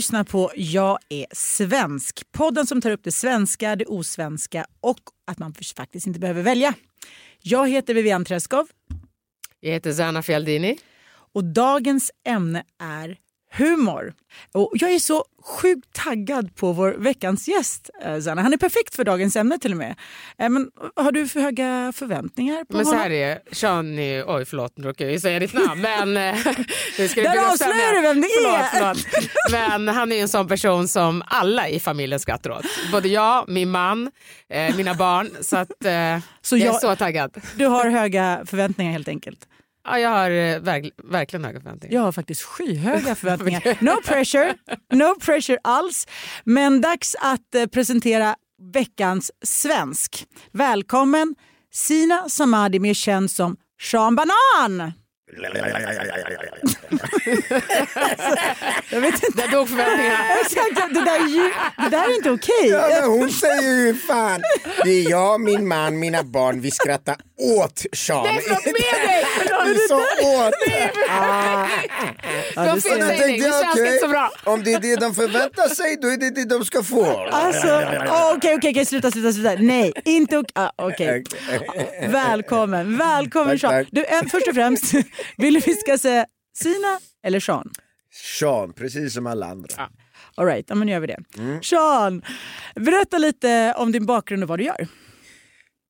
Lyssnar på Jag är svensk. Podden som tar upp det svenska, det osvenska och att man faktiskt inte behöver välja. Jag heter Vivian Träskov Jag heter Zana Fialdini. och dagens ämne är humor. Och jag är så sjukt taggad på vår veckans gäst, eh, Sanna. Han är perfekt för dagens ämne till och med. Eh, Men har du för höga förväntningar på Men så honom? här är är, oj förlåt nu råkade jag ju säga ditt namn men eh, nu ska Där avslöjar du vem det är. Förlåt, förlåt. Men han är en sån person som alla i familjen skrattar åt. Både jag, min man, eh, mina barn. Så att eh, Så jag är jag- så taggad. Du har höga förväntningar helt enkelt. Ja, jag har eh, verk, verkligen höga förväntningar. Jag har faktiskt skyhöga förväntningar. No pressure, no pressure alls. Men dags att eh, presentera veckans svensk. Välkommen Sina Samadi, mer känd som Sean Banan. Jag vet inte. Där dog förväntningarna. Exakt, det där är, ju, det där är inte okej. Ja, men hon säger ju fan, det är jag, min man, mina barn, vi skrattar åt Sean. Nej, förlåt, med dig! Vi sa åt. Ja, De det fel ser- Då tänkte det jag, känns okej, inte så bra. om det är det de förväntar sig, då är det det de ska få. Alltså, åh, okej, okej, okej, sluta, sluta, sluta. Nej, inte okej. Ah, okej. Välkommen, välkommen Tack, Sean. Du, en, först och främst, vill du vi ska säga Sina eller Sean? Sean, precis som alla andra. All right, ja, men nu gör vi det. Mm. Sean, berätta lite om din bakgrund och vad du gör.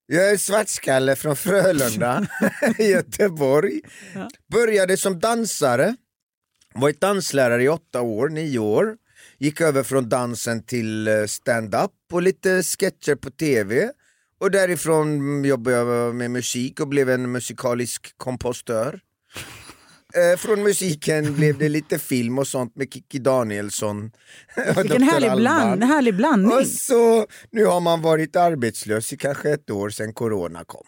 Jag är svartskalle från Frölunda i Göteborg. Började som dansare, varit danslärare i åtta år, nio år. Gick över från dansen till eh, stand-up och lite sketcher på tv. Och därifrån jobbade jag med musik och blev en musikalisk kompostör. Eh, Från musiken blev det lite film och sånt med Kikki Danielsson. Vilken härlig, bland, härlig blandning. Och så nu har man varit arbetslös i kanske ett år sedan corona kom.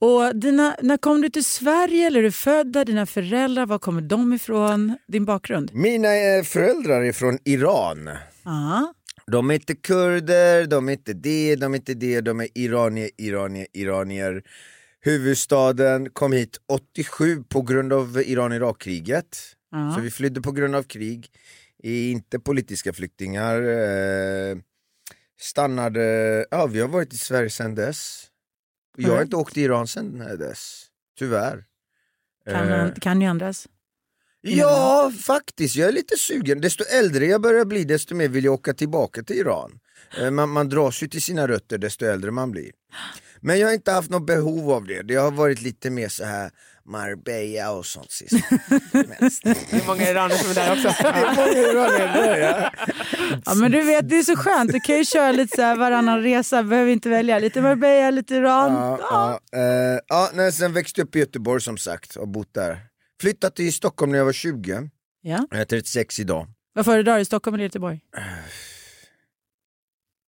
Och dina, när kom du till Sverige? Eller är du född där? Dina föräldrar, var kommer de ifrån? Din bakgrund? Mina eh, föräldrar är från Iran. Ja. De är inte kurder, de är inte det, de är inte det, de är iranier, iranier, iranier. Huvudstaden kom hit 87 på grund av Iran-Irak-kriget. Ja. Så vi flydde på grund av krig, inte politiska flyktingar. Eh, stannade, ja vi har varit i Sverige sedan dess. Jag har inte åkt till Iran sedan dess, tyvärr. Kan, Eh, kan ju ändras. Ja, faktiskt. Jag är lite sugen. Desto äldre jag börjar bli, desto mer vill jag åka tillbaka till Iran. Eh, Man, man dras ju till sina rötter desto äldre man blir. Men jag har inte haft något behov av det. Det har varit lite mer så här Marbella och sånt sist. Det är många iranier som är där också. Ja, men du vet, det är så skönt. Du kan ju köra lite så här varannan resa, behöver inte välja. Lite Marbella, lite Iran. Ja, ja, eh, ja, nej, sen växte jag upp i Göteborg som sagt och bott där. Flyttat till Stockholm när jag var 20. Ja. Jag är 36 idag. Vad föredrar du, Stockholm eller Göteborg?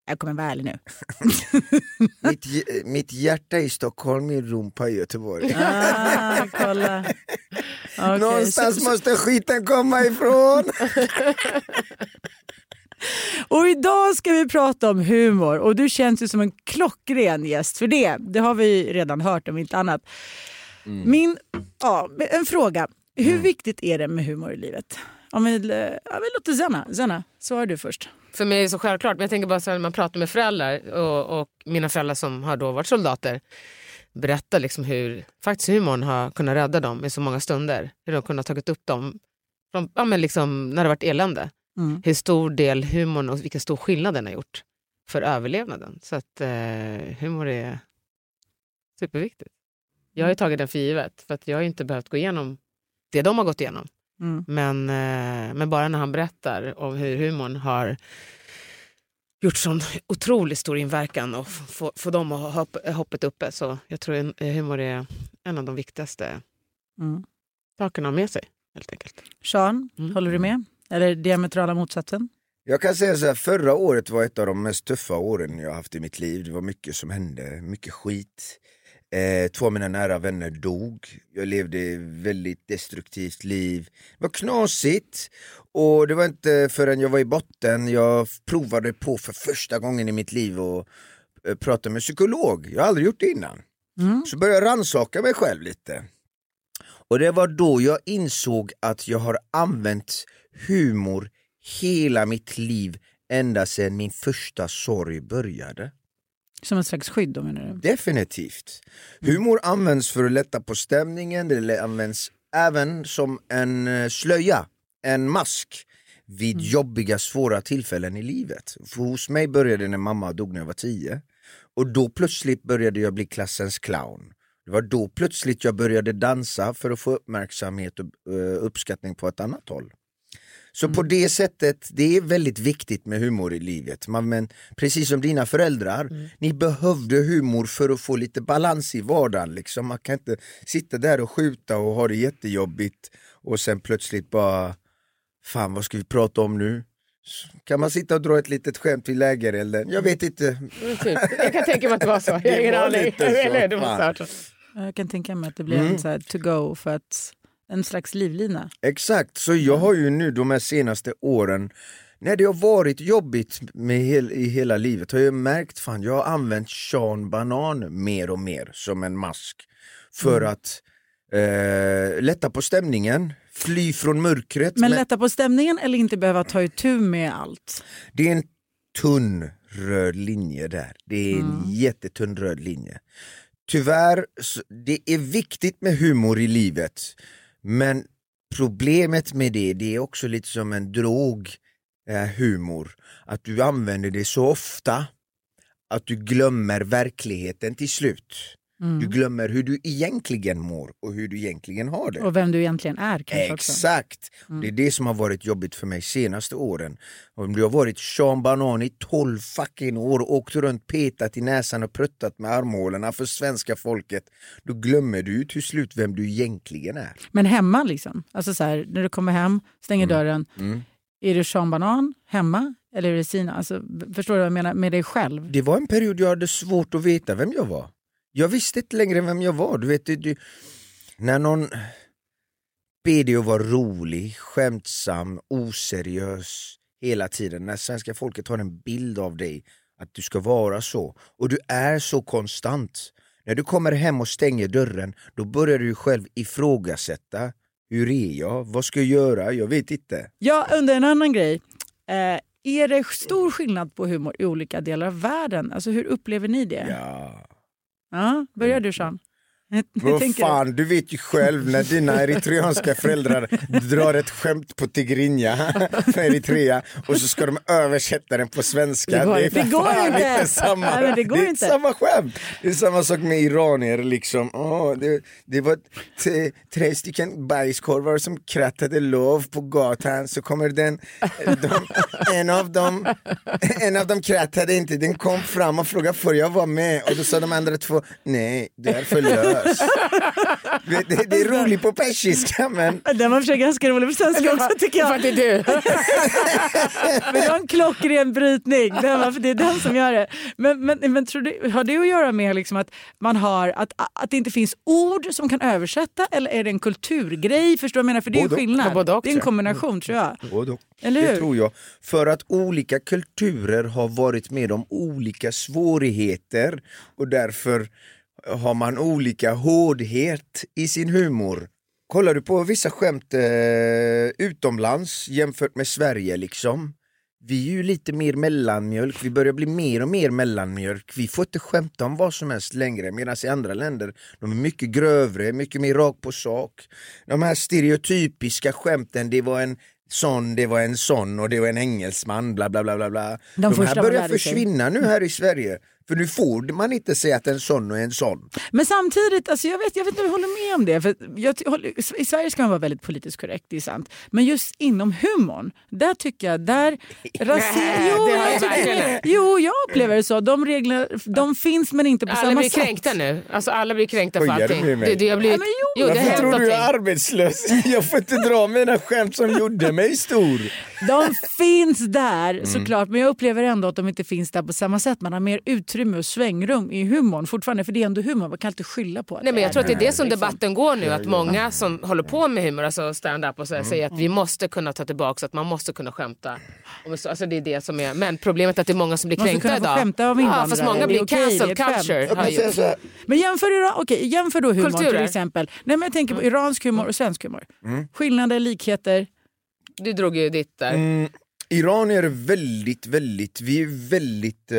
Jag kommer vara ärlig nu. Mitt, mitt hjärta är i Stockholm, min rumpa i Göteborg. Ah, kolla. Okej, Någonstans så- måste skiten komma ifrån. Och idag ska vi prata om humor och du känns ju som en klockren gäst för det. Det har vi redan hört om inte annat. Min, ja, en fråga. Hur viktigt är det med humor i livet? Om vi, eh, ja, vi låter Zanna. Zanna, svarar du först. För mig är det så självklart. Men jag tänker bara så när man pratar med föräldrar och, och mina föräldrar som har då varit soldater berättar liksom hur faktiskt humorn har kunnat rädda dem i så många stunder. Hur de kunnat tagit upp dem från, ja, men liksom, när det varit elände. Mm. Hur stor del humorn och vilken stor skillnad den har gjort för överlevnaden. Så att eh, humor är superviktigt. Jag har ju tagit den för givet för att jag har inte behövt gå igenom det de har gått igenom. Mm. Men, eh, men bara när han berättar om hur humorn har gjort sån otroligt stor inverkan och få, få dem att ha hopp, hoppet uppe. Så jag tror en- humor är en av de viktigaste Mm. sakerna att ha med sig. Helt enkelt. Sean, Mm. håller du med? Eller diametrala motsatsen? Jag kan säga så här, förra året var ett av de mest tuffa åren jag haft i mitt liv. Det var mycket som hände, mycket skit. Eh, två av mina nära vänner dog. Jag levde ett väldigt destruktivt liv. Det var knasigt och det var inte förrän jag var i botten jag provade på för första gången i mitt liv att eh, prata med psykolog. Jag har aldrig gjort det innan. Så började jag rannsaka mig själv lite. Och det var då jag insåg att jag har använt humor hela mitt liv ända sedan min första sorg började. Som ett slags skydd då menar du? Definitivt. Humor används för att lätta på stämningen, det används även som en eh, slöja, en mask vid jobbiga svåra tillfällen i livet. För hos mig började det när mamma dog när jag var tio och då plötsligt började jag bli klassens clown. Det var då plötsligt jag började dansa för att få uppmärksamhet och eh, uppskattning på ett annat håll. Så på det sättet, det är väldigt viktigt med humor i livet. Man, men precis som dina föräldrar, ni behövde humor för att få lite balans i vardagen. Liksom. Man kan inte sitta där och skjuta och ha det jättejobbigt och sen plötsligt bara, fan vad ska vi prata om nu? Kan man sitta och dra ett litet skämt vid lägerelden? Jag vet inte. Mm, Typ. Jag kan tänka mig att det var så. Jag har Det ingen var aning. Jag kan tänka mig att det blir Mm. en så här to go för att en slags livlina. Exakt, så jag har ju nu de här senaste åren när det har varit jobbigt med hel, i hela livet har jag märkt fan jag har använt Sean Banan mer och mer som en mask för att eh, lätta på stämningen, fly från mörkret. Men Men lätta på stämningen eller inte behöva ta itu med allt? det är en tunn röd linje där. Det är en jättetunn röd linje. Tyvärr, det är viktigt med humor i livet men problemet med det, det är också lite som en drog, eh, humor. Att du använder det så ofta att du glömmer verkligheten till slut. Du glömmer hur du egentligen mår och hur du egentligen har det. Och vem du egentligen är kanske. Exakt! Det är det som har varit jobbigt för mig senaste åren. Om du har varit Sean Banan i 12 fucking år och åkt runt, petat i näsan och pruttat med armhålorna för svenska folket, då glömmer du till slut vem du egentligen är. Men hemma liksom? Alltså så här, när du kommer hem, stänger Mm. dörren. Är du Sean Banan hemma? Eller är det Sina? Alltså, förstår du vad jag menar med dig själv? Det var en period jag hade svårt att veta vem jag var. Jag visste inte längre vem jag var. Du vet, du, när någon att vara rolig, skämtsam, oseriös hela tiden. När svenska folket har en bild av dig att du ska vara så. Och du är så konstant. När du kommer hem och stänger dörren, då börjar du själv ifrågasätta. Hur är jag? Vad ska jag göra? Jag vet inte. Jag undrar en annan grej. Eh, är det stor skillnad på humor i olika delar av världen? Alltså hur upplever ni det? Ja. Ja, börjar du Sean? Vad fan, du vet ju själv när dina eritreanska föräldrar drar ett skämt på tigrinja från Eritrea och så ska de översätta den på svenska. Det går inte. för Det går fan inte. samma. Nej, det går är inte. samma skämt. Det är samma sak med iranier liksom. Åh, det, det var tre stycken bajskorvar som krattade lov på gatan så kommer den, de, en, av dem, en av dem krattade inte, den kom fram och frågade får jag vara med? Och då sa de andra två nej, du är för lös. Vet, det, det är roligt på persiska men? Den var för ganska rolig på svenska också tycker För jag. att det är du. Men det var en klockren brytning. Den var, för det är den som gör det. Men, men, men tror du, har det att göra med liksom att, man har, att, att det inte finns ord som kan översätta eller är det en kulturgrej? Förstår du vad jag menar? För det är ju skillnad. Både och, det är en kombination tror jag. Både och. Eller Det hur? tror jag. För att olika kulturer har varit med om olika svårigheter och därför har man olika hårdhet i sin humor. Kollar du på vissa skämt eh, utomlands jämfört med Sverige liksom. Vi är ju lite mer mellanmjölk, vi börjar bli mer och mer mellanmjölk. Vi får inte skämta om vad som helst längre medan i andra länder de är mycket grövre, mycket mer rakt på sak. De här stereotypiska skämten, det var en sån, det var en sån och det var en engelsman, bla bla bla bla. bla. De De, här börjar försvinna nu här i Sverige. För nu får man inte säga att en sån och en sån. Men samtidigt, alltså jag, vet, jag vet inte om jag håller med om det. För jag, I Sverige ska man vara väldigt politiskt korrekt, det är sant. Men just inom humorn, där tycker jag... Där raser- jo, jag jag tycker, verkligen. jo, jag upplever det så. De reglerna de finns men inte på Alla samma blir sätt. kränkta nu. Alltså, alla blir kränkta för du allting. Det, det har blivit, Ja, men jo, jo, Varför tror du jag är arbetslös? Jag får inte dra mina skämt som gjorde mig stor. De finns där Mm. såklart men jag upplever ändå att de inte finns där på samma sätt. Man har mer utrymme och svängrum i humorn fortfarande för det är ändå humor, man kan alltid skylla på att Nej, men jag tror att det är det som liksom. debatten går nu. Att många som håller på med humor, alltså stand-up och så, här, säger att vi måste kunna ta tillbaka så att man måste kunna skämta. Alltså det är det som är, men problemet är att det är många som blir kränkta idag. skämta om ja, fast många blir okej, cancel culture. Men jämför, Iran, okej, jämför då humorn Kulturer. till exempel. Nej, men jag tänker på iransk humor och svensk humor. Mm. Skillnader, likheter. Du drog ju ditt där. Mm, Iran är väldigt, väldigt, vi är väldigt eh,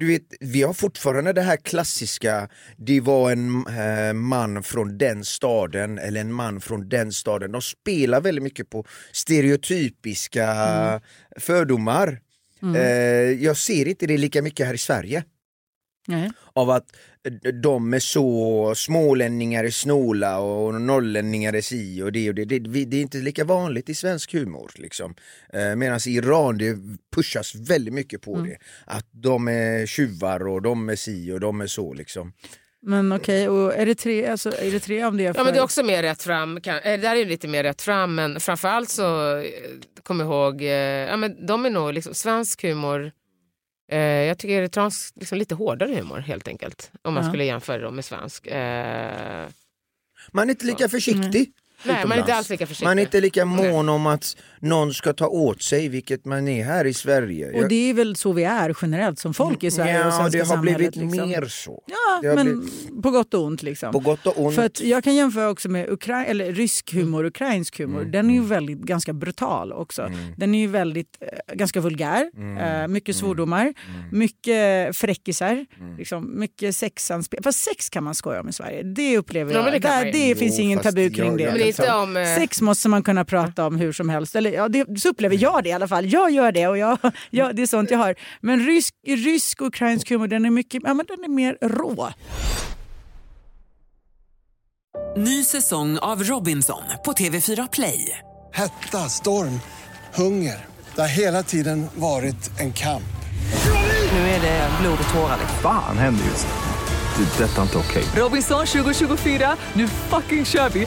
du vet, vi har fortfarande det här klassiska, det var en eh, man från den staden eller en man från den staden. De spelar väldigt mycket på stereotypiska fördomar. Eh, jag ser inte det lika mycket här i Sverige. Nej. Av att de är så, smålänningar är snåla och norrlänningar är si och det och det. Det, vi- det är inte lika vanligt i svensk humor. Liksom. Eh, Medan i Iran det pushas väldigt mycket på det. Att de är tjuvar och de är si och de är så. Liksom. Men okej, och Eritrea, alltså, Eritrea om det är för... Ja men det är också mer rätt fram, kan, eh, det där är lite mer rätt fram men framförallt så eh, kom jag ihåg, eh, ja men de är nog liksom svensk humor, eh, jag tycker eritreansk liksom lite hårdare humor helt enkelt. Om man Ja. skulle jämföra dem med svensk. Eh, Man är inte lika försiktig. Nej man är inte alls lika försiktig. Man är inte lika mån om att någon ska ta åt sig, vilket man är här i Sverige. Och det är väl så vi är generellt som folk i Sverige och ja, svenska det har blivit liksom. mer så. Ja, men blivit- på gott och ont. Liksom. På gott och ont. För att jag kan jämföra också med Ukra- eller rysk humor, ukrainsk humor. Mm. Den är ju väldigt ganska brutal också. Den är ju väldigt, eh, ganska vulgär, Mm. eh, mycket svordomar, mycket fräckisar, liksom, mycket sexanspel. Fast sex kan man skoja om i Sverige, det upplever Ja, jag. det Där, det finns Jo, ingen tabu jag- kring det. Jag- inte om... eh, Sex måste man kunna prata om hur som helst. Eller, ja, det, så upplever jag det i alla fall. Jag gör det och jag, ja, det är sånt jag har. Men rysk, rysk och ukrainsk humor den är, mycket, ja, men den är mer rå. Ny säsong av Robinson på TV4 Play. Hetta, storm, hunger. Det har hela tiden varit en kamp. Nu är det blod och tårar. liksom. Fan händer just nu. Det. är Detta är inte okej. Robinson 2024, nu fucking kör vi!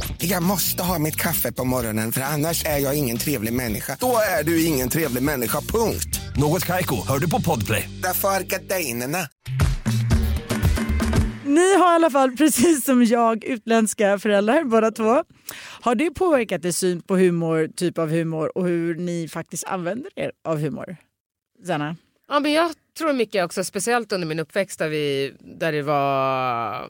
Jag måste ha mitt kaffe på morgonen för annars är jag ingen trevlig människa. Då är du ingen trevlig människa, punkt. Något Kaiko, hör du på Podplay. Därför är gardinerna. Ni har i alla fall, precis som jag, utländska föräldrar båda två. Har det påverkat er syn på humor, typ av humor och hur ni faktiskt använder er av humor? Zanna? Ja, men jag tror mycket också, speciellt under min uppväxt där, vi, där det var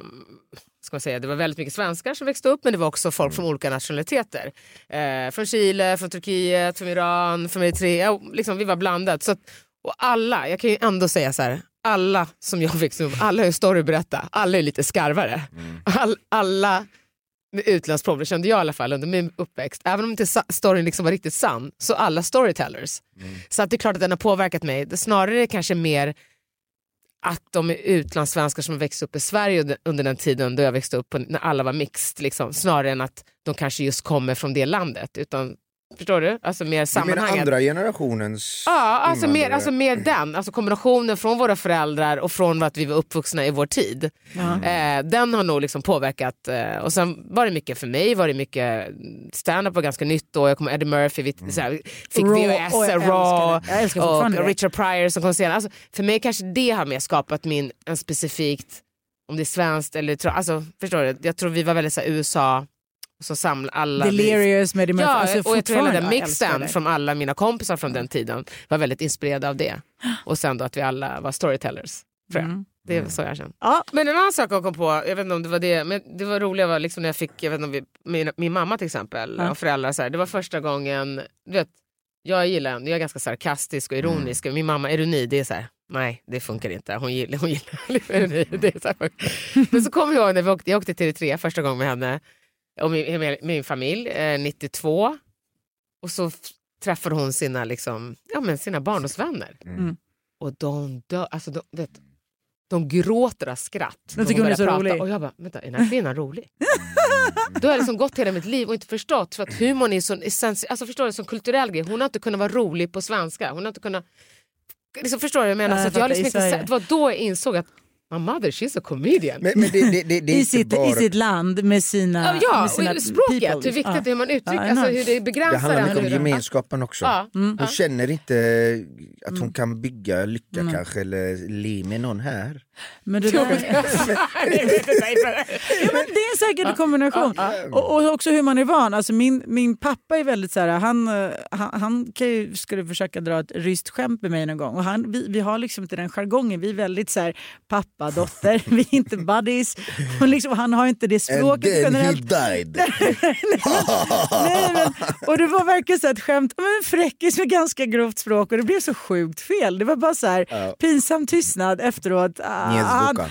ska man säga, det var väldigt mycket svenskar som växte upp men det var också folk från olika nationaliteter. Eh, från Chile, från Turkiet, från Iran, från Eritrea. Liksom, vi var blandat. Så att, och alla, jag kan ju ändå säga så här, alla som jag växte upp alla har ju story att berätta. Alla är lite skarvare. All, alla med utländsk problem kände jag i alla fall under min uppväxt. Även om inte storyn liksom var riktigt sann så alla storytellers. Så att det är klart att den har påverkat mig. Är snarare kanske mer att de är utlandssvenskar som växte upp i Sverige under, den tiden då jag växte upp, när alla var mixed. Liksom, snarare än att de kanske just kommer från det landet. Utan, förstår du? Alltså mer Du menar sammanhanget. andra generationens Ja, alltså mer, alltså mer den. Alltså kombinationen från våra föräldrar och från att vi var uppvuxna i vår tid. Eh, den har nog liksom påverkat. Eh, och sen var det mycket för mig, var det mycket stand-up var ganska nytt då. Jag kommer Eddie Murphy, vi, så här, fick Raw, VHS, och Raw och. Richard Pryor som kom senare. Alltså, för mig kanske det har mer skapat min, en specifikt, om det är svenskt eller, alltså, förstår du? Jag tror vi var väldigt så här, USA, och så samlade alla Delirious med Eddie Murphy. Ja, alltså, och jag tror hela den mixen från alla mina kompisar från den tiden var väldigt inspirerad av det. Och sen då att vi alla var storytellers. Tror jag. Mm. Det är så jag känner. Ja. Men en annan sak jag kom på, jag vet inte om det var det, men det var roliga var liksom när jag fick, jag vet inte om vi, min, min mamma till exempel Ja. och föräldrar, så här, det var första gången, du vet, jag gillar, jag är ganska sarkastisk och ironisk och min mamma, ironi det är så här, nej det funkar inte, hon gillar, hon gillar ironi. Det är så här, men så kommer jag ihåg när vi åkte, jag åkte till Eritrea första gången med henne och min, min familj, eh, 92 och så träffade hon sina, liksom, ja, men sina barndomsvänner. Mm. Och de dör, alltså de, vet, de gråter av skratt. när tycker hon är så rolig. Och jag bara, vänta, är den här kvinnan rolig? Då har jag liksom gått hela mitt liv och inte förstått för att humorn är så essens, alltså förstår du, som kulturell grej. Hon har inte kunnat vara rolig på svenska. Hon har inte kunnat, liksom, förstår du vad jag menar? Nej, så jag liksom inte, det var då jag insåg att my mother she's a comedian. Men, men det, det, det, I, sitt, bara... I sitt land med sina, Ja, ja med sina och språket, people, hur viktigt ja. det är hur man uttrycker, Ja, alltså, hur det begränsar Det handlar mycket om gemenskapen också. Ja. Hon Ja. känner inte att hon kan bygga lycka kanske eller le med någon här. Men det, där, ja, men det är säkert en kombination. Och, och också hur man är van. Alltså min, min pappa är väldigt så här, han, han, han kan ju, skulle försöka dra ett ryskt skämt med mig någon gång. Och han, vi, vi har liksom inte den jargongen. Vi är väldigt så här, pappa, dotter, vi är inte buddies. Och liksom, han har inte det språket generellt. died. Nej, men, och det var verkligen så här ett skämt, men en fräckis med ganska grovt språk och det blev så sjukt fel. Det var bara så här pinsam tystnad efteråt. Ah, Нет han- звука.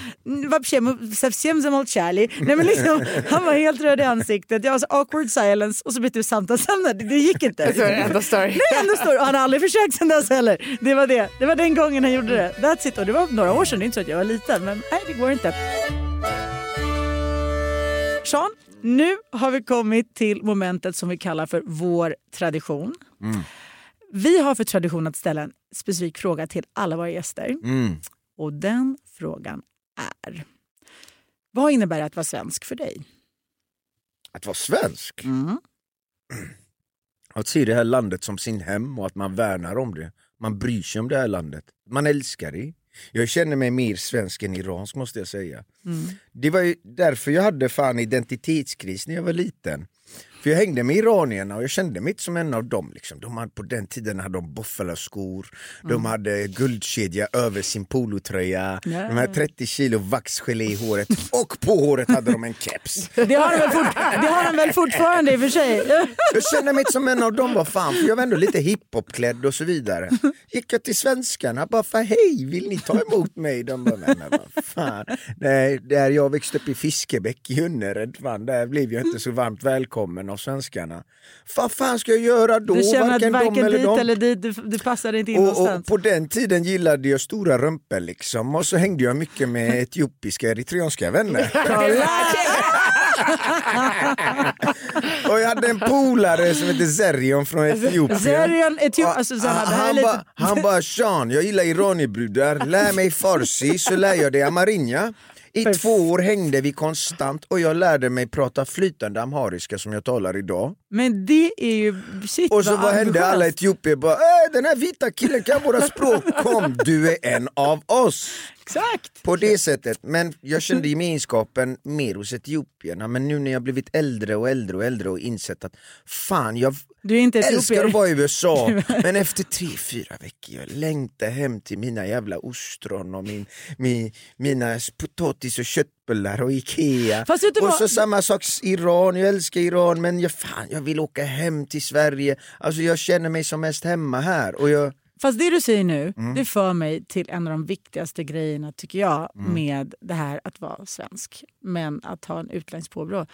Вообще, мы совсем замолчали. Nej, men liksom, han var helt röd i ansiktet. Jag var så awkward silence och så bytte vi samtalsämne. Det, det gick inte. Så är det enda story. Det är ändå stor. Och han har aldrig försökt sen dess heller. Det var det. Det var den gången han gjorde det. That's it. Och det var några år sedan. Det är inte så att jag var liten. Men nej, det går inte. Sean, nu har vi kommit till momentet som vi kallar för vår tradition. Vi har för tradition att ställa en specifik fråga till alla våra gäster. Mm. Och den frågan är... Vad innebär det att vara svensk för dig? Att vara svensk, Mm. att se det här landet som sin hem och att man värnar om det. Man bryr sig om det här landet. Man älskar det. Jag känner mig mer svensk än iransk måste jag säga. Mm. Det var ju därför jag hade fan identitetskris när jag var liten. För jag hängde med iranierna och jag kände mig inte som en av dem. Liksom. De hade, på den tiden hade de boffalaskor, de Mm. hade guldkedja över sin polotröja, Ja. de hade 30 kilo vaxgelé i håret och på håret hade de en keps. Det har, de väl fort, har de väl fortfarande i och för sig? Jag kände mig inte som en av dem, vad fan, för jag var ändå lite hiphopklädd och så vidare. Gick jag till svenskarna bara för hej, vill ni ta emot mig? De bara, nej men vad fan. Nej, där jag växte upp i Fiskebäck i Önnered, fan, där blev jag inte så varmt välkommen av svenskarna. Vad fan ska jag göra då? Du känner att Varken varken dem eller dit eller dit, du, du passar inte in Och, någonstans. och på den tiden gillade jag stora rumpor liksom och så hängde jag mycket med etiopiska eritreanska vänner. och jag hade en polare som hette Zerion från Etiopien. Zerion, Och alltså, så här, han, lite- bara, han bara Sean, jag gillar iranier-brudar, lär mig farsi så lär jag dig amarinja. I två år hängde vi konstant och jag lärde mig prata flytande amhariska som jag talar idag. Men det är ju... Shit, Och så vad hände? ambitiöst. Alla etiopier bara äh, den här vita killen kan våra språk, kom du är en av oss. Exakt! På det sättet, men jag kände gemenskapen mer hos etiopierna men nu när jag blivit äldre och äldre och äldre och insett att fan jag Du är inte älskar etiopier. att vara i USA men efter tre, fyra veckor jag längtar hem till mina jävla ostron och min, min, mina potatis och köttbullar och Ikea. Och vad? så samma sak Iran, jag älskar Iran men jag, fan, jag vill åka hem till Sverige. Alltså jag känner mig som mest hemma här. Och jag, Fast det du säger nu, Mm. det för mig till en av de viktigaste grejerna tycker jag Mm. med det här att vara svensk men att ha en utländskt påbrå.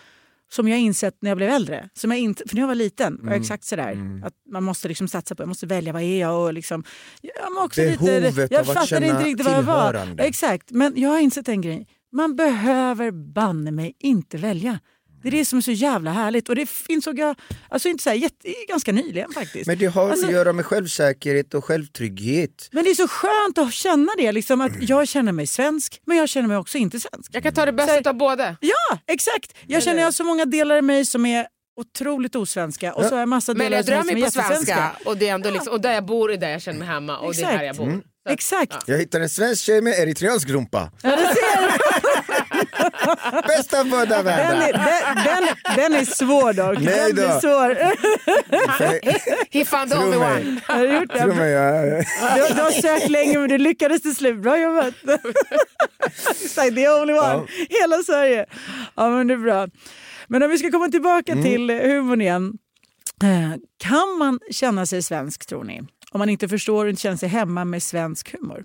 Som jag insett när jag blev äldre. Som jag inte, för när jag var liten var Mm. jag exakt sådär. Att man måste liksom satsa på, jag måste välja vad är jag och liksom... Jag också Behovet lite, jag av att känna inte riktigt vad jag var. Exakt, men jag har insett en grej. Man behöver banne mig inte välja. Det är det som är så jävla härligt. Och det insåg jag alltså inte så här, jätte, ganska nyligen faktiskt. men det har Alltså- att göra med självsäkerhet och självtrygghet. Men det är så skönt att känna det, liksom, att jag känner mig svensk men jag känner mig också inte svensk. Jag kan ta det bästa av båda. Ja, exakt! Jag känner jag har så många delar i mig som är otroligt osvenska och så har jag massa Men delar jag som är, som drömmer är ju på svenska och, det är ändå liksom, och där jag bor är där jag känner mig hemma och det är här jag bor. Så att- Exakt! Jag hittade en svensk tjej med eritreansk rumpa. Ja, det ser jag. Bästa av båda Den den, den, den är svår dock. Nej Den blir då. svår. He found the Tro only mig. one. Har du gjort Tro det? mig, jag, Du, du har sökt länge men du lyckades till slut. Bra jobbat! It's like the only one. Hela Sverige. Ja men det är bra. Men om vi ska komma tillbaka Mm. till humorn igen. Eh, Kan man känna sig svensk tror ni? Om man inte förstår och inte känner sig hemma med svensk humor.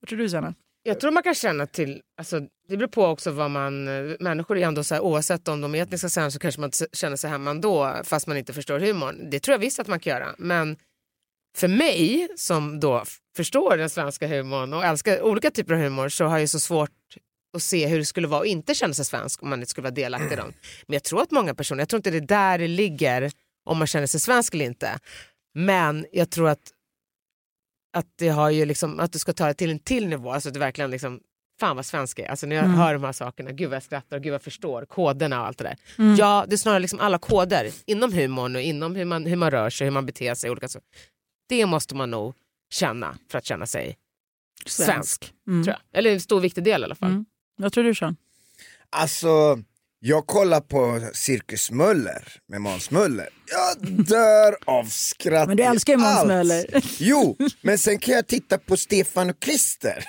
Vad tror du Sanna? Jag tror man kan känna till, alltså, det beror på också vad man, människor är ändå så här, oavsett om de är etniska svenskar så kanske man känner sig hemma ändå fast man inte förstår humorn. Det tror jag visst att man kan göra. Men för mig som då förstår den svenska humorn och älskar olika typer av humor så har jag så svårt att se hur det skulle vara att inte känna sig svensk om man inte skulle vara delaktig i dem. Men jag tror att många personer, jag tror inte det är där det ligger om man känner sig svensk eller inte. Men jag tror att att, det har ju liksom, att du ska ta det till en till nivå, alltså att du verkligen liksom, fan vad svensk är. Alltså när jag hör de här sakerna, gud vad jag skrattar och gud vad jag förstår koderna och allt det där. Ja, det är snarare liksom alla koder inom humorn och inom hur man, hur man rör sig, hur man beter sig. Olika så. Det måste man nog känna för att känna sig svensk. Mm. Tror jag. Eller en stor viktig del i alla fall. Mm. Vad tror du Sean? Alltså, jag kollar på Cirkus Möller med Måns Möller. Jag dör av skratt. Men du älskar ju Måns. Möller. Jo, men sen kan jag titta på Stefan och Christer.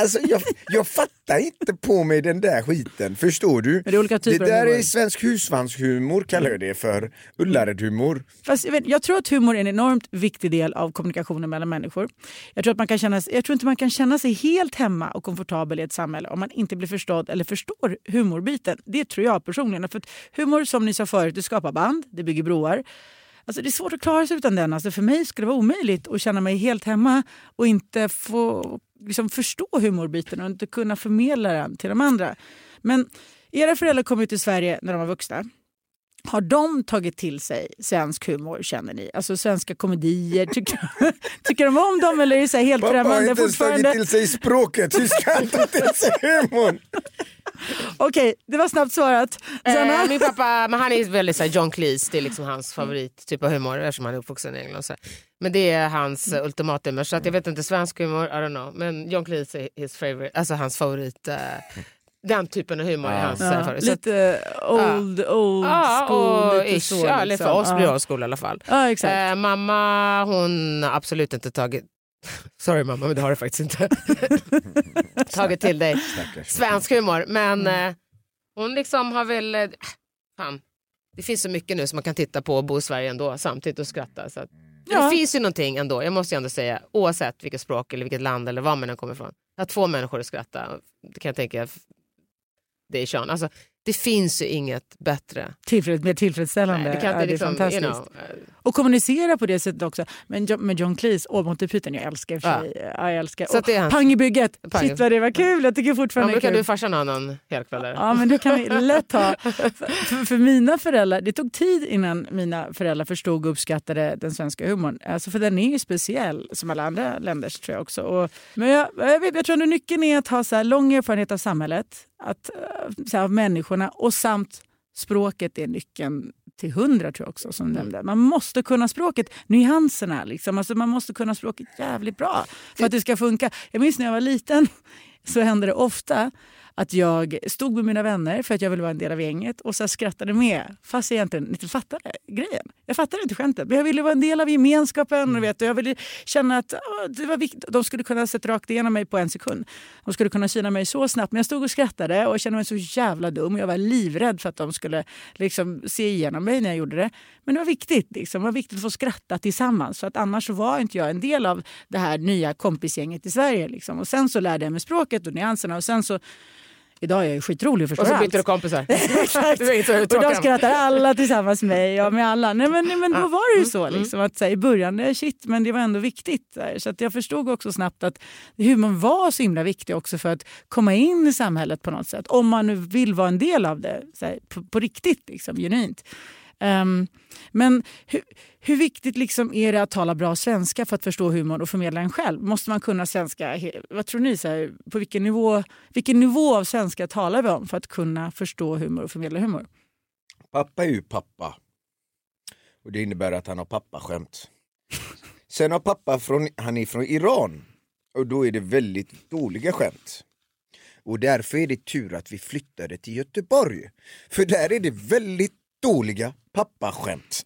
alltså, jag, jag fattar inte på mig den där skiten, förstår du? Men det är olika typer det där humor. är svensk husvagnshumor, kallar jag det för. Ullared-humor. Fast jag, vet, jag tror att humor är en enormt viktig del av kommunikationen mellan människor. Jag tror, att man kan känna, jag tror inte man kan känna sig helt hemma och komfortabel i ett samhälle om man inte blir förstådd eller förstår humorbiten. Det tror jag personligen. För att humor, som ni sa förut, det skapar band, det bygger broar. Alltså det är svårt att klara sig utan den. Alltså för mig skulle det vara omöjligt att känna mig helt hemma och inte få liksom, förstå humorbiten och inte kunna förmedla den till de andra. Men era föräldrar kom ut till Sverige när de var vuxna. Har de tagit till sig svensk humor känner ni? Alltså svenska komedier, tycker, tycker de om dem eller är det så här helt Pappa har främmande inte ens tagit fortfarande? till sig språket, hur ska han ta till sig humorn? Okej, det var snabbt svarat. Eh, min pappa men han är väldigt så här, John Cleese, det är liksom hans favorit typ av humor eftersom han är uppvuxen i England. Så. Men det är hans uh, ultimata humor. Så att jag vet inte, svensk humor, I don't know. Men John Cleese är his favorite, alltså hans favorit. eh, den typen av humor är hans Ja, lite old, old Ja, school. och lite ish, så, ja, liksom. för oss blir det ja. old school i alla fall. Ja, exakt. Eh, mamma hon har absolut inte tagit, sorry mamma men det har du faktiskt inte, tagit till dig svensk humor. Men Mm. eh, hon liksom har väl, eh, fan, det finns så mycket nu som man kan titta på och bo i Sverige ändå samtidigt och skratta. Så att, Ja. Det finns ju någonting ändå, jag måste ju ändå säga, oavsett vilket språk eller vilket land eller var man än kommer ifrån. Att få människor att skratta, det kan jag tänka, det är Sean. Alltså, det finns ju inget bättre. Tillfreds, mer tillfredsställande. Nej, det kan ja, inte det är liksom, fantastiskt. you know, eh, Och kommunicera på det sättet också. Men Jo- med John Cleese och Monty Python, jag älskar sig. Ja, jag älskar. Så det är Pang i bygget, Pang. shit vad det var kul. Jag tycker Ja, fortfarande kan är du och farsan ha någon helkväll? Ja men det kan vi lätt ha. För, för, mina föräldrar, det tog tid innan mina föräldrar förstod och uppskattade den svenska humorn. Alltså för den är ju speciell som alla andra länders tror jag också. Och, men jag, jag, vet, jag tror att nyckeln är att ha så här lång erfarenhet av samhället, att, eh, så här, människorna och samt språket är nyckeln till hundra tror jag också som du nämnde. Man måste kunna språket, nyanserna liksom. Alltså man måste kunna språket jävligt bra för att det ska funka. Jag minns när jag var liten så hände det ofta att jag stod med mina vänner för att jag ville vara en del av gänget och så skrattade med fast jag egentligen inte fattade grejen. Jag fattade inte skämtet men jag ville vara en del av gemenskapen och, vet, och jag ville känna att åh, det var viktigt. De skulle kunna sätta rakt igenom mig på en sekund. De skulle kunna syna mig så snabbt men jag stod och skrattade och kände mig så jävla dum. Jag var livrädd för att de skulle liksom se igenom mig när jag gjorde det. Men det var viktigt. Liksom. Det var viktigt att få skratta tillsammans för att annars var inte jag en del av det här nya kompisgänget i Sverige. Liksom. Och sen så lärde jag mig språket och nyanserna och sen så Idag är jag ju skitrolig och förstår Och så allt. byter du kompisar. Exakt. Och om. skrattar alla tillsammans med mig. Ja, med alla. Nej, men, nej, men då var det ju så. Mm, Liksom, att, så här, I början, eh, shit, men det var ändå viktigt. Här. så att jag förstod också snabbt att humorn var så himla viktig också för att komma in i samhället på något sätt. Om man nu vill vara en del av det så här, på, på riktigt, liksom, genuint. Um, men hur, hur viktigt liksom är det att tala bra svenska för att förstå humorn och förmedla den själv? Måste man kunna svenska? Vad tror ni? Så här, på vilken nivå, vilken nivå av svenska talar vi om för att kunna förstå humor och förmedla humor? Pappa är ju pappa. Och det innebär att han har pappaskämt. Sen har pappa från, han är från Iran. Och då är det väldigt dåliga skämt. Och därför är det tur att vi flyttade till Göteborg. För där är det väldigt dåliga pappaskämt.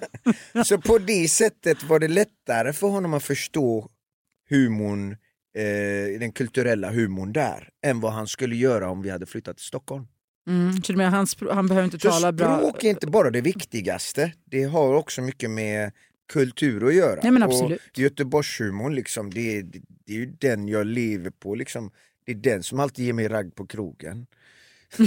Så på det sättet var det lättare för honom att förstå humorn, eh, den kulturella humorn där, än vad han skulle göra om vi hade flyttat till Stockholm. Mm, så menar, han, han behöver inte Så tala bra... språk är inte bara det viktigaste, det har också mycket med kultur att göra. Nej, men absolut. Och Göteborgshumorn, liksom, det, det, det är ju den jag lever på. Liksom. Det är den som alltid ger mig ragg på krogen.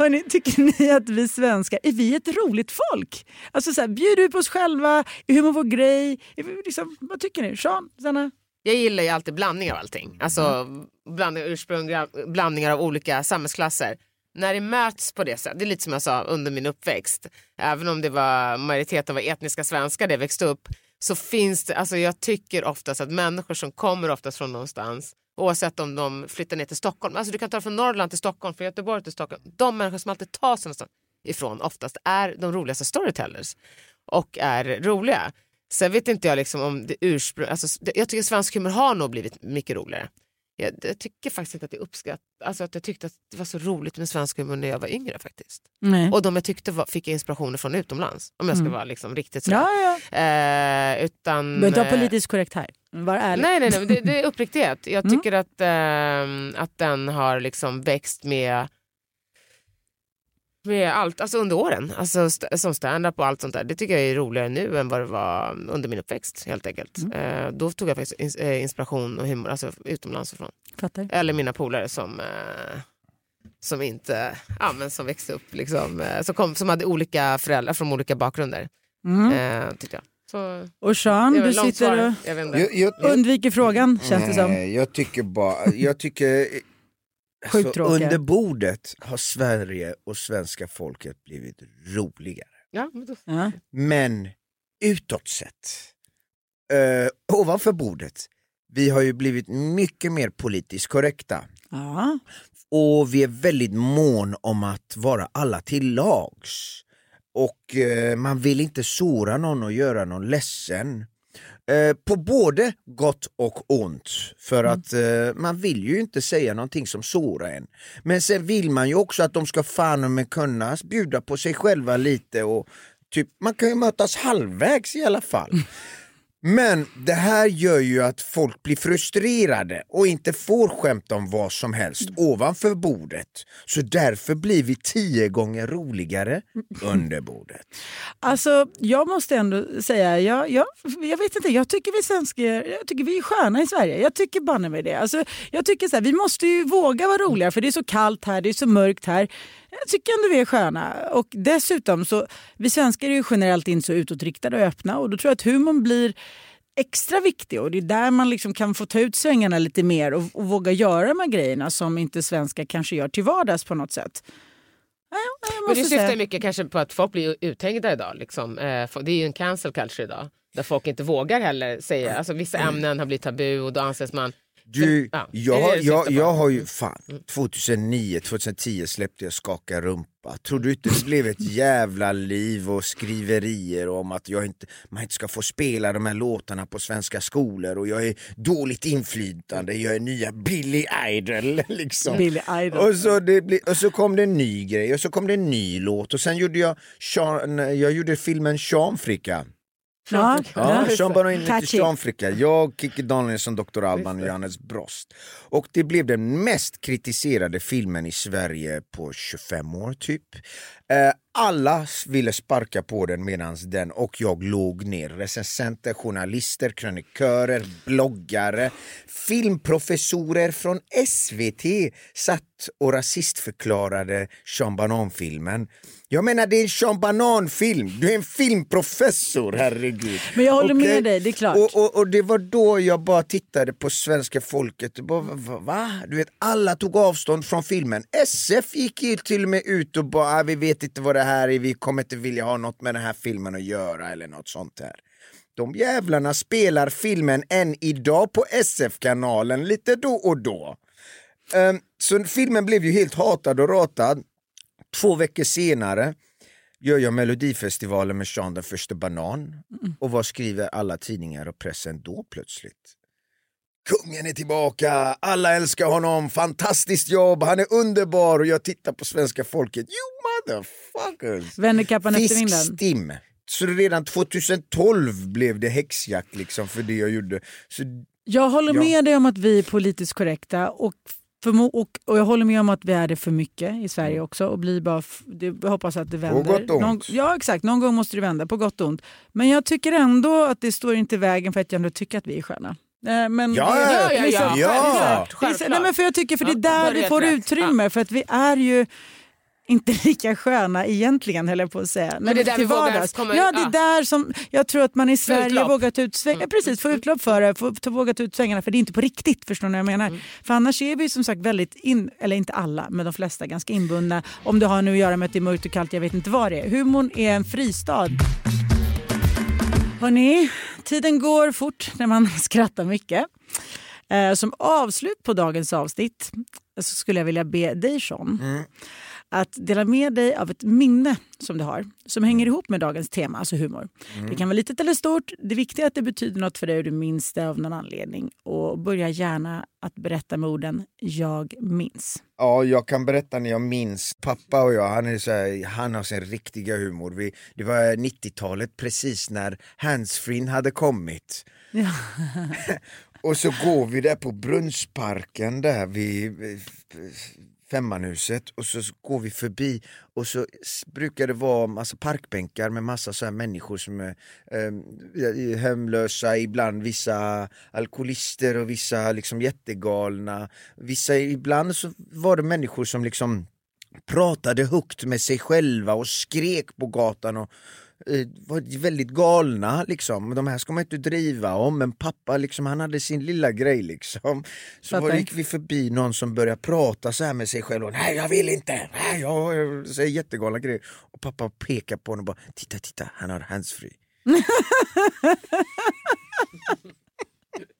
Hörrni, tycker ni att vi svenskar, är vi ett roligt folk? Alltså så här, bjuder vi på oss själva? Är humor vår grej? Liksom, vad tycker ni? Sean, Sanna? Jag gillar ju alltid blandning av allting. Alltså blandning, ursprung, blandningar av olika samhällsklasser. När det möts på det sättet, det är lite som jag sa under min uppväxt. Även om det var majoriteten var etniska svenskar där jag växte upp. Så finns det, alltså jag tycker oftast att människor som kommer oftast från någonstans Oavsett om de flyttar ner till Stockholm. Alltså du kan ta från Norrland till Stockholm, från Göteborg till Stockholm. De människor som alltid tar sig någonstans ifrån oftast är de roligaste storytellers. Och är roliga. Sen vet inte jag liksom om det ursprung... Alltså, jag tycker svensk humor har nog blivit mycket roligare. Jag, jag tycker faktiskt inte att det uppskatt, alltså att jag tyckte att det var så roligt med svensk humor när jag var yngre faktiskt. Nej. Och de jag tyckte var, fick jag inspirationer från utomlands. Om jag ska Mm. vara liksom riktigt sådär. Ja, ja. Eh, utan, behöver inte vara eh, politiskt korrekt här. Var ärlig. Nej, nej, nej men det, det är uppriktighet. Jag Mm. tycker att, ehm, att den har liksom växt med, med allt, alltså under åren. Alltså st- som stand-up och allt sånt där. Det tycker jag är roligare nu än vad det var under min uppväxt helt enkelt. Mm. Eh, då tog jag faktiskt ins- eh, inspiration och humor alltså, utomlands ifrån. Fattar. Eller mina polare som, eh, som inte, ja men som växte upp liksom, eh, som, kom, som hade olika föräldrar från olika bakgrunder. Mm. Eh, tyckte jag. Så, Och Sean, du sitter svar. och Jag. Jag, jag, undviker frågan känns det som. Nej, jag tycker bara, jag tycker Sjukt alltså, under bordet har Sverige och svenska folket blivit roligare. Ja, men då, Ja. Men utåt sett, eh, ovanför bordet, vi har ju blivit mycket mer politiskt korrekta. Ja. Och vi är väldigt mån om att vara alla till lags. Och eh, man vill inte såra någon och göra någon ledsen. Eh, på både gott och ont. För att eh, man vill ju inte säga någonting som sårar en. Men sen vill man ju också att de ska fan med kunna bjuda på sig själva lite och typ, man kan ju mötas halvvägs i alla fall. Men det här gör ju att folk blir frustrerade och inte får skämta om vad som helst ovanför bordet. Så därför blir vi tio gånger roligare under bordet. Alltså, jag måste ändå säga, jag, jag, jag vet inte, jag tycker vi svenskar jag tycker vi är sköna i Sverige. Jag tycker banne mig det. Alltså, jag tycker så här, vi måste ju våga vara roliga för det är så kallt här, det är så mörkt här. Jag tycker ändå vi är sköna. Och dessutom så, vi svenskar är ju generellt inte så utåtriktade och öppna och då tror jag att humorn blir extra viktig och det är där man liksom kan få ta ut svängarna lite mer och, och våga göra de här grejerna som inte svenskar kanske gör till vardags på något sätt. Nej, Men det syftar säga. mycket kanske på att folk blir uthängda idag. Liksom. Eh, Det är ju en cancel culture idag. Där folk inte vågar heller säga, alltså vissa ämnen har blivit tabu och då anses man... Du, jag, jag, jag har ju, fan, 2009, 2010 släppte jag Skaka rumpa. Tror du inte det blev ett jävla liv och skriverier om att jag inte, man inte ska få spela de här låtarna på svenska skolor och jag är dåligt inflytande, jag är nya Billy Idol liksom. Billy Idol. Och så, det och så kom det en ny grej och så kom det en ny låt och sen gjorde jag, Sean, jag gjorde filmen Sean-Fricka. Ja, Ja, ja. Sean Banan till Catchy. Sean Fricka. Jag, Kikki Danielsson, Dr. Alban och Johannes Brost. Och det blev den mest kritiserade filmen i Sverige på 25 år typ. Eh, alla ville sparka på den medan den och jag låg ner. Recensenter, journalister, krönikörer, bloggare, filmprofessorer från SVT satt och rasistförklarade Sean Banan-filmen. Jag menar det är en Sean Banan-film, du är en filmprofessor, herregud. Men jag håller med Okej? dig, det är klart. Och, och, och det var då jag bara tittade på svenska folket och bara, va, va? Du vet, alla tog avstånd från filmen. SF gick till och med ut och bara, "Ah, vi vet inte vad det här är, vi kommer inte vilja ha något med den här filmen att göra eller något sånt här. De jävlarna spelar filmen än idag på SF-kanalen lite då och då. Ehm, så filmen blev ju helt hatad och ratad. Två veckor senare gör jag Melodifestivalen med Sean den första banan. Och vad skriver alla tidningar och pressen då plötsligt? Kungen är tillbaka, alla älskar honom, fantastiskt jobb, han är underbar och jag tittar på svenska folket. You motherfuckers! Vänder kappan efter vinden. Fiskstim. Så redan 2012 blev det häxjakt liksom för det jag gjorde. Så Jag håller Ja. med dig om att vi är politiskt korrekta och, förmo- och, och jag håller med om att vi är det för mycket i Sverige också. Och blir bara det, hoppas att det vänder. Mm. gott och ont. Någon, ja exakt, någon gång måste det vända på gott och ont. Men jag tycker ändå att det står inte i vägen för att jag ändå tycker att vi är sköna. Eh, Men Ja, det- ja, ja, vissa- ja. Självklart. Nej, men för jag tycker för det är där vi får rätt. utrymme. För att vi är ju inte lika sköna egentligen höll jag på att säga. Men det är där till vi vågar komma- Ja, det är där som jag tror att man i Sverige utlopp. vågar ta ut svängarna. Precis, få utlopp för det, få, ta, våga ta ut svängarna för det är inte på riktigt. Förstår ni vad jag menar? Mm. För annars är vi som sagt väldigt, in, eller inte alla, men de flesta ganska inbundna. Om det har nu att göra med att det är mörkt och kallt, jag vet inte vad det är. Humorn är en fristad. Hörrni, tiden går fort när man skrattar mycket. Eh, som avslut på dagens avsnitt så skulle jag vilja be dig Sean mm att dela med dig av ett minne som du har som hänger ihop med dagens tema, alltså humor. Det kan vara litet eller stort. Det viktiga är att det betyder något för dig och du minns det av någon anledning. Och börja gärna att berätta med orden “jag minns”. Ja, jag kan berätta när jag minns pappa och jag, han, är så här, han har sin riktiga humor. Vi, det var 90-talet precis när handsfree hade kommit. Ja. Och så går vi där på Brunnsparken där vid vid Femmanhuset och så går vi förbi och så brukar det vara massa parkbänkar med massa så här människor som är eh, hemlösa, ibland vissa alkoholister och vissa liksom jättegalna. Vissa, ibland så var det människor som liksom pratade högt med sig själva och skrek på gatan och var väldigt galna liksom. De här ska man inte driva om men pappa liksom, han hade sin lilla grej liksom. Så var, gick vi förbi någon som började prata så här med sig själv och nej jag vill inte, nej jag säger jättegalna grejer. Och pappa pekar på honom och bara titta titta han har handsfree.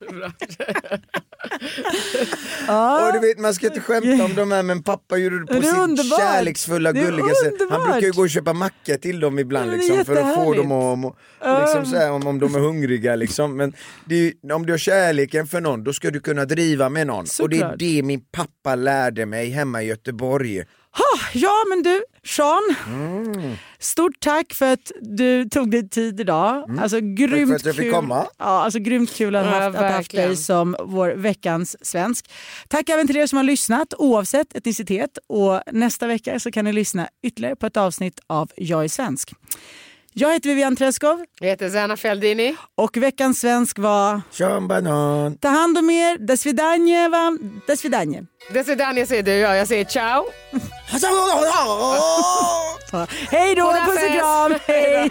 Och du vet man ska inte skämta om de här men pappa gjorde det på Det sitt underbart. kärleksfulla gulliga sätt. Han brukar ju gå och köpa macka till dem ibland liksom, för att få dem att må- liksom, så här, om, om de är hungriga. Liksom. Men det om du har kärleken för någon då ska du kunna driva med någon. Och det är Såklart. det min pappa lärde mig hemma i Göteborg. Ja men du, Sean. Mm. Stort tack för att du tog dig tid idag. Alltså, grymt Mm. för att jag fick kul. komma. Ja, alltså, grymt kul att ha Ja, haft, att ha haft dig som vår veckans svensk. Tack även till er som har lyssnat oavsett etnicitet. Och nästa vecka så kan ni lyssna ytterligare på ett avsnitt av Jag är svensk. Jag heter Vivian Treskov. Jag heter Zana Feldini. Och veckans svensk var... Sean Banan. Ta hand om er. Desvidanje, va? Desvidanje. Desvidanje säger du, ja. Jag säger ciao. Hej då, puss och kram. Hej.